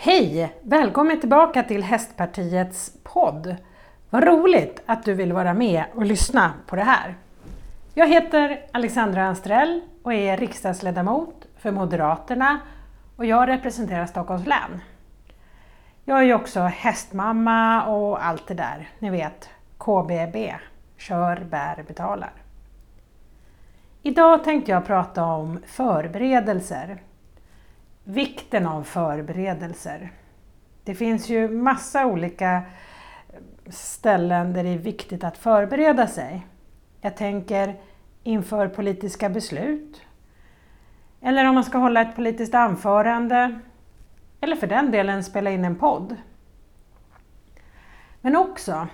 Hej! Välkommen tillbaka till Hästpartiets podd. Vad roligt att du vill vara med och lyssna på det här. Jag heter Alexandra Anstrell och är riksdagsledamot för Moderaterna och jag representerar Stockholms län. Jag är ju också hästmamma och allt det där, ni vet KBB, kör, bär, betalar. Idag tänkte jag prata om förberedelser. Vikten av förberedelser. Det finns ju massa olika ställen där det är viktigt att förbereda sig. Jag tänker inför politiska beslut, eller om man ska hålla ett politiskt anförande, eller för den delen spela in en podd. Men också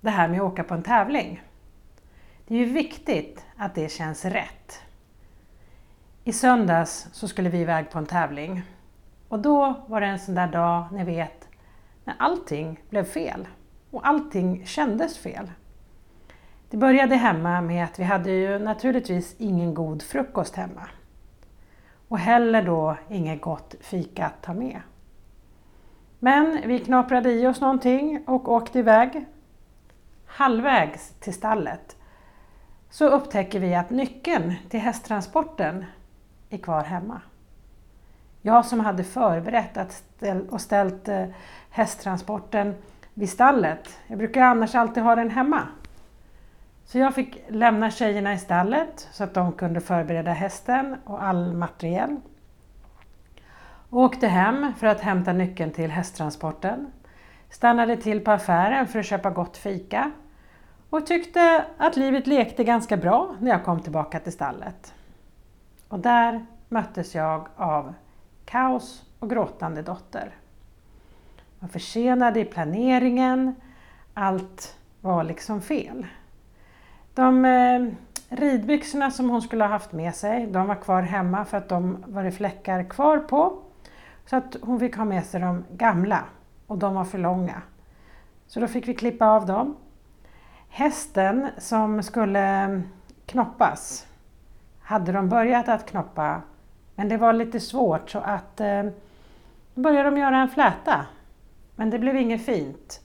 det här med att åka på en tävling. Det är ju viktigt att det känns rätt. I söndags så skulle vi iväg på en tävling och då var det en sån där dag, ni vet, när allting blev fel och allting kändes fel. Det började hemma med att vi hade ju naturligtvis ingen god frukost hemma. Och heller då inget gott fika att ta med. Men vi knaprade i oss någonting och åkte iväg. Halvvägs till stallet så upptäcker vi att nyckeln till hästtransporten är kvar hemma. Jag som hade förberett att ställ, och ställt eh, hästtransporten vid stallet. Jag brukar annars alltid ha den hemma. Så jag fick lämna tjejerna i stallet så att de kunde förbereda hästen och all materiel. Och åkte hem för att hämta nyckeln till hästtransporten. Stannade till på affären för att köpa gott fika och tyckte att livet lekte ganska bra när jag kom tillbaka till stallet. Och där möttes jag av kaos och gråtande dotter. Man försenade i planeringen, allt var liksom fel. De eh, ridbyxorna som hon skulle ha haft med sig, de var kvar hemma för att de var det fläckar kvar på. Så att hon fick ha med sig de gamla och de var för långa. Så då fick vi klippa av dem. Hästen som skulle knoppas hade de börjat att knoppa men det var lite svårt så att eh, då började de göra en fläta. Men det blev inget fint.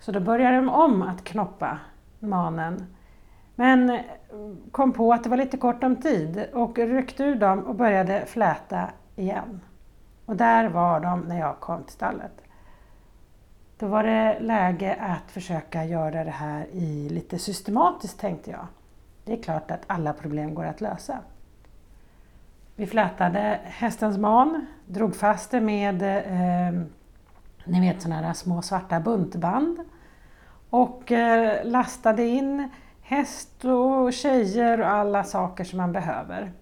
Så då började de om att knoppa manen. Men eh, kom på att det var lite kort om tid och ryckte ur dem och började fläta igen. Och där var de när jag kom till stallet. Då var det läge att försöka göra det här i lite systematiskt tänkte jag. Det är klart att alla problem går att lösa. Vi flätade hästens man, drog fast det med eh, ni vet sådana här små svarta buntband och eh, lastade in häst och tjejer och alla saker som man behöver.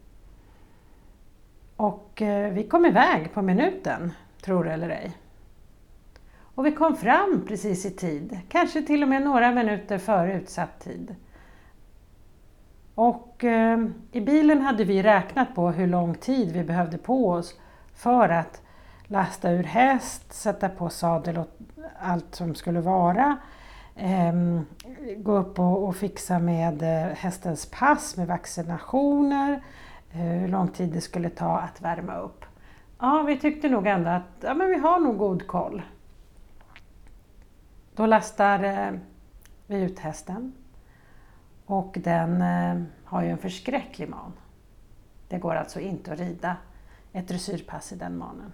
Och eh, vi kom iväg på minuten, tror det eller ej. Och vi kom fram precis i tid, kanske till och med några minuter före utsatt tid. Och eh, i bilen hade vi räknat på hur lång tid vi behövde på oss för att lasta ur häst, sätta på sadel och allt som skulle vara. Eh, gå upp och, och fixa med eh, hästens pass, med vaccinationer, eh, hur lång tid det skulle ta att värma upp. Ja, vi tyckte nog ändå att ja, men vi har nog god koll. Då lastar eh, vi ut hästen och den eh, har ju en förskräcklig man. Det går alltså inte att rida ett dressyrpass i den manen.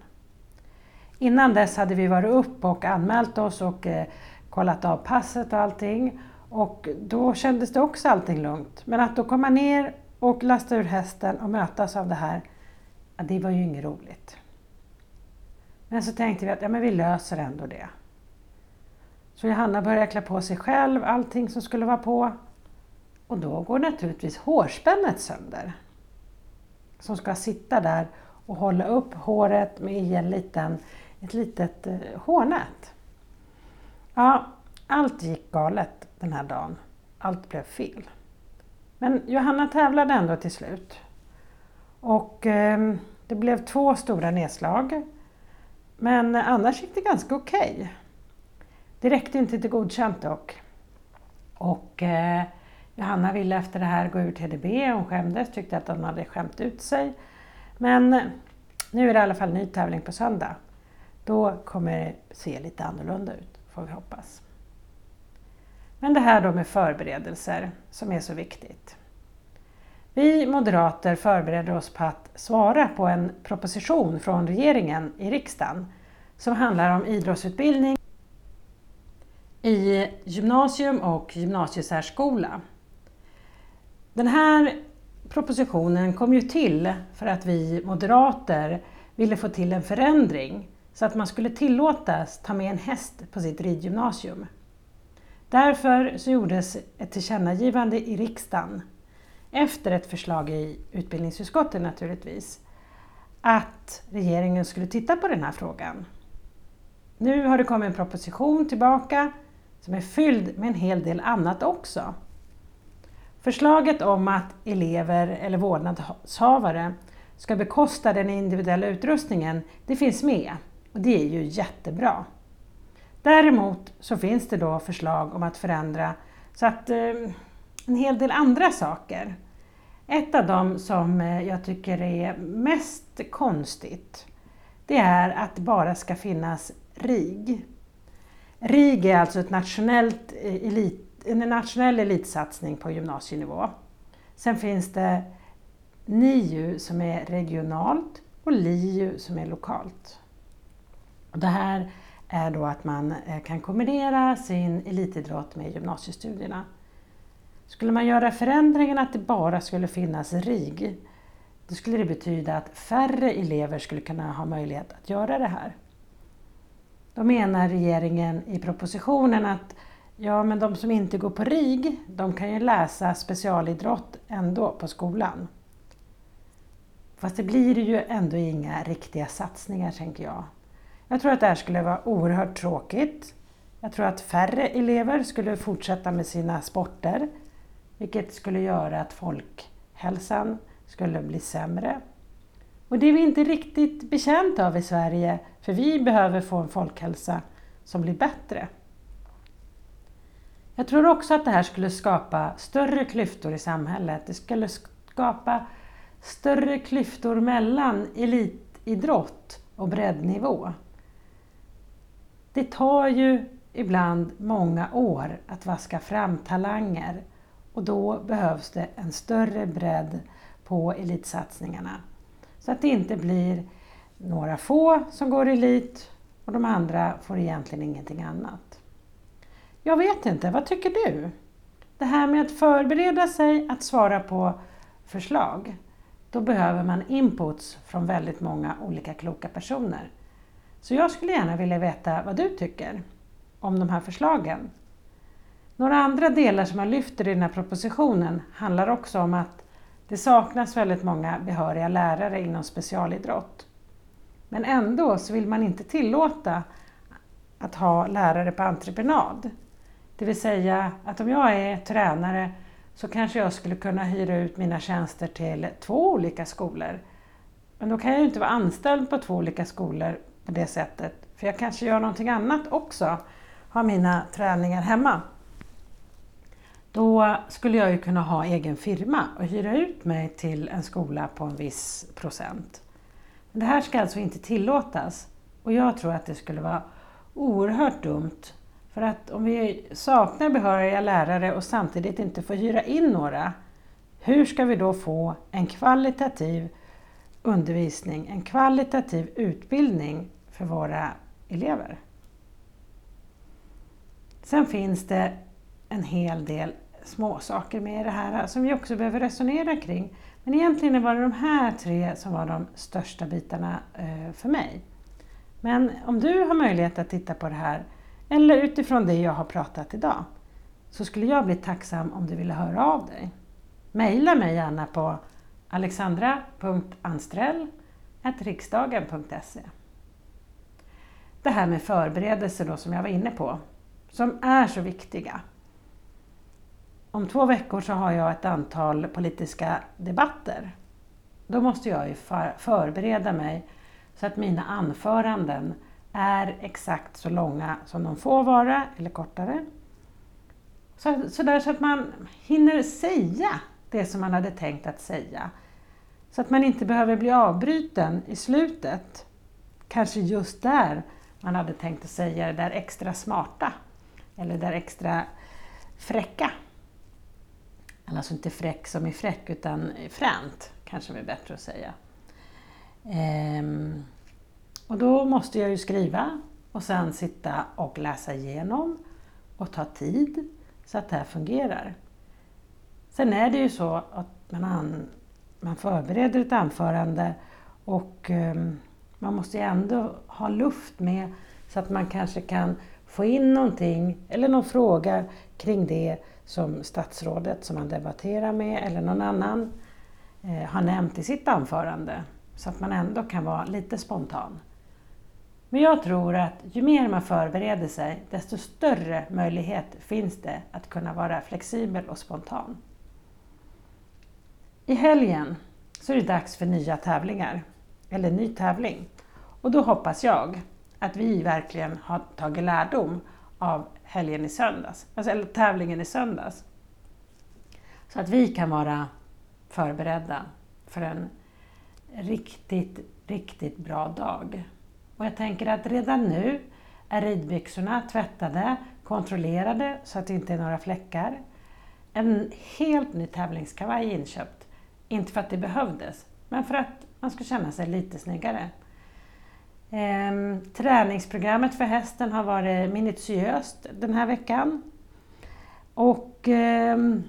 Innan dess hade vi varit upp och anmält oss och eh, kollat av passet och allting. Och då kändes det också allting lugnt. Men att då komma ner och lasta ur hästen och mötas av det här, ja, det var ju inget roligt. Men så tänkte vi att ja, men vi löser ändå det. Så Johanna började klä på sig själv, allting som skulle vara på. Och då går naturligtvis hårspännet sönder. Som ska sitta där och hålla upp håret med en liten, ett litet eh, hårnät. Ja, allt gick galet den här dagen. Allt blev fel. Men Johanna tävlade ändå till slut. Och eh, det blev två stora nedslag. Men annars gick det ganska okej. Okay. Det räckte inte till godkänt dock. Och eh, Johanna ville efter det här gå ur TDB, hon skämdes, tyckte att hon hade skämt ut sig. Men eh, nu är det i alla fall ny tävling på söndag. Då kommer det se lite annorlunda ut, får vi hoppas. Men det här då med förberedelser som är så viktigt. Vi moderater förbereder oss på att svara på en proposition från regeringen i riksdagen som handlar om idrottsutbildning i gymnasium och gymnasiesärskola. Den här propositionen kom ju till för att vi moderater ville få till en förändring så att man skulle tillåtas ta med en häst på sitt ridgymnasium. Därför så gjordes ett tillkännagivande i riksdagen, efter ett förslag i utbildningsutskottet naturligtvis, att regeringen skulle titta på den här frågan. Nu har det kommit en proposition tillbaka som är fylld med en hel del annat också. Förslaget om att elever eller vårdnadshavare ska bekosta den individuella utrustningen, det finns med och det är ju jättebra. Däremot så finns det då förslag om att förändra så att eh, en hel del andra saker. Ett av dem som eh, jag tycker är mest konstigt, det är att det bara ska finnas RIG. RIG är alltså ett nationellt eh, elit, en nationell elitsatsning på gymnasienivå. Sen finns det NIU som är regionalt och LIU som är lokalt. Och det här är då att man eh, kan kombinera sin elitidrott med gymnasiestudierna. Skulle man göra förändringen att det bara skulle finnas RIG, då skulle det betyda att färre elever skulle kunna ha möjlighet att göra det här. Då menar regeringen i propositionen att ja, men de som inte går på RIG, de kan ju läsa specialidrott ändå på skolan. Fast det blir ju ändå inga riktiga satsningar tänker jag. Jag tror att det här skulle vara oerhört tråkigt. Jag tror att färre elever skulle fortsätta med sina sporter, vilket skulle göra att folkhälsan skulle bli sämre. Och det är vi inte riktigt betjänta av i Sverige, för vi behöver få en folkhälsa som blir bättre. Jag tror också att det här skulle skapa större klyftor i samhället. Det skulle skapa större klyftor mellan elitidrott och breddnivå. Det tar ju ibland många år att vaska fram talanger och då behövs det en större bredd på elitsatsningarna. Så att det inte blir några få som går elit och de andra får egentligen ingenting annat. Jag vet inte, vad tycker du? Det här med att förbereda sig att svara på förslag, då behöver man inputs från väldigt många olika kloka personer. Så jag skulle gärna vilja veta vad du tycker om de här förslagen. Några andra delar som jag lyfter i den här propositionen handlar också om att det saknas väldigt många behöriga lärare inom specialidrott. Men ändå så vill man inte tillåta att ha lärare på entreprenad. Det vill säga att om jag är tränare så kanske jag skulle kunna hyra ut mina tjänster till två olika skolor. Men då kan jag ju inte vara anställd på två olika skolor på det sättet. För jag kanske gör någonting annat också, har mina träningar hemma. Då skulle jag ju kunna ha egen firma och hyra ut mig till en skola på en viss procent. Men det här ska alltså inte tillåtas och jag tror att det skulle vara oerhört dumt. För att om vi saknar behöriga lärare och samtidigt inte får hyra in några, hur ska vi då få en kvalitativ undervisning, en kvalitativ utbildning för våra elever? Sen finns det en hel del små saker med det här som vi också behöver resonera kring. Men egentligen var det de här tre som var de största bitarna eh, för mig. Men om du har möjlighet att titta på det här, eller utifrån det jag har pratat idag, så skulle jag bli tacksam om du ville höra av dig. Maila mig gärna på alexandra.anstrell.riksdagen.se Det här med förberedelser då som jag var inne på, som är så viktiga. Om två veckor så har jag ett antal politiska debatter. Då måste jag ju förbereda mig så att mina anföranden är exakt så långa som de får vara, eller kortare. Så, så, där så att man hinner säga det som man hade tänkt att säga. Så att man inte behöver bli avbruten i slutet. Kanske just där man hade tänkt att säga det där extra smarta eller det där extra fräcka. Alltså inte fräck som i fräck utan fränt kanske är bättre att säga. Eh, då måste jag ju skriva och sen sitta och läsa igenom och ta tid så att det här fungerar. Sen är det ju så att man, man förbereder ett anförande och um, man måste ju ändå ha luft med så att man kanske kan få in någonting eller någon fråga kring det som statsrådet som man debatterar med eller någon annan eh, har nämnt i sitt anförande. Så att man ändå kan vara lite spontan. Men jag tror att ju mer man förbereder sig, desto större möjlighet finns det att kunna vara flexibel och spontan. I helgen så är det dags för nya tävlingar, eller ny tävling. Och då hoppas jag att vi verkligen har tagit lärdom av helgen i söndags, alltså, eller tävlingen i söndags. Så att vi kan vara förberedda för en riktigt, riktigt bra dag. Och jag tänker att redan nu är ridbyxorna tvättade, kontrollerade så att det inte är några fläckar. En helt ny tävlingskavaj inköpt. Inte för att det behövdes, men för att man ska känna sig lite snyggare. Ehm, träningsprogrammet för hästen har varit minutiöst den här veckan. Och ehm,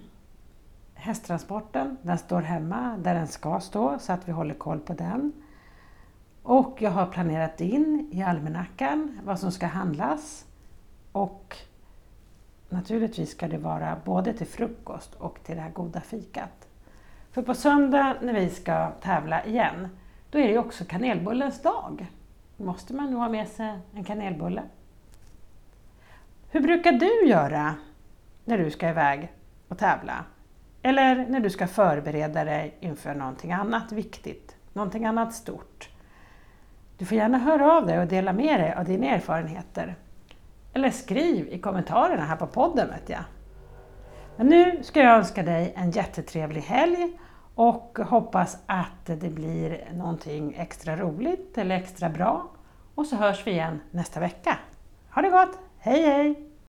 hästtransporten, den står hemma där den ska stå så att vi håller koll på den. Och jag har planerat in i almanackan vad som ska handlas. Och naturligtvis ska det vara både till frukost och till det här goda fikat. För på söndag när vi ska tävla igen, då är det ju också kanelbullens dag. Då måste man nog ha med sig en kanelbulle. Hur brukar du göra när du ska iväg och tävla? Eller när du ska förbereda dig inför någonting annat viktigt, någonting annat stort? Du får gärna höra av dig och dela med dig av dina erfarenheter. Eller skriv i kommentarerna här på podden vet jag. Men nu ska jag önska dig en jättetrevlig helg och hoppas att det blir någonting extra roligt eller extra bra. Och så hörs vi igen nästa vecka. Ha det gott! Hej hej!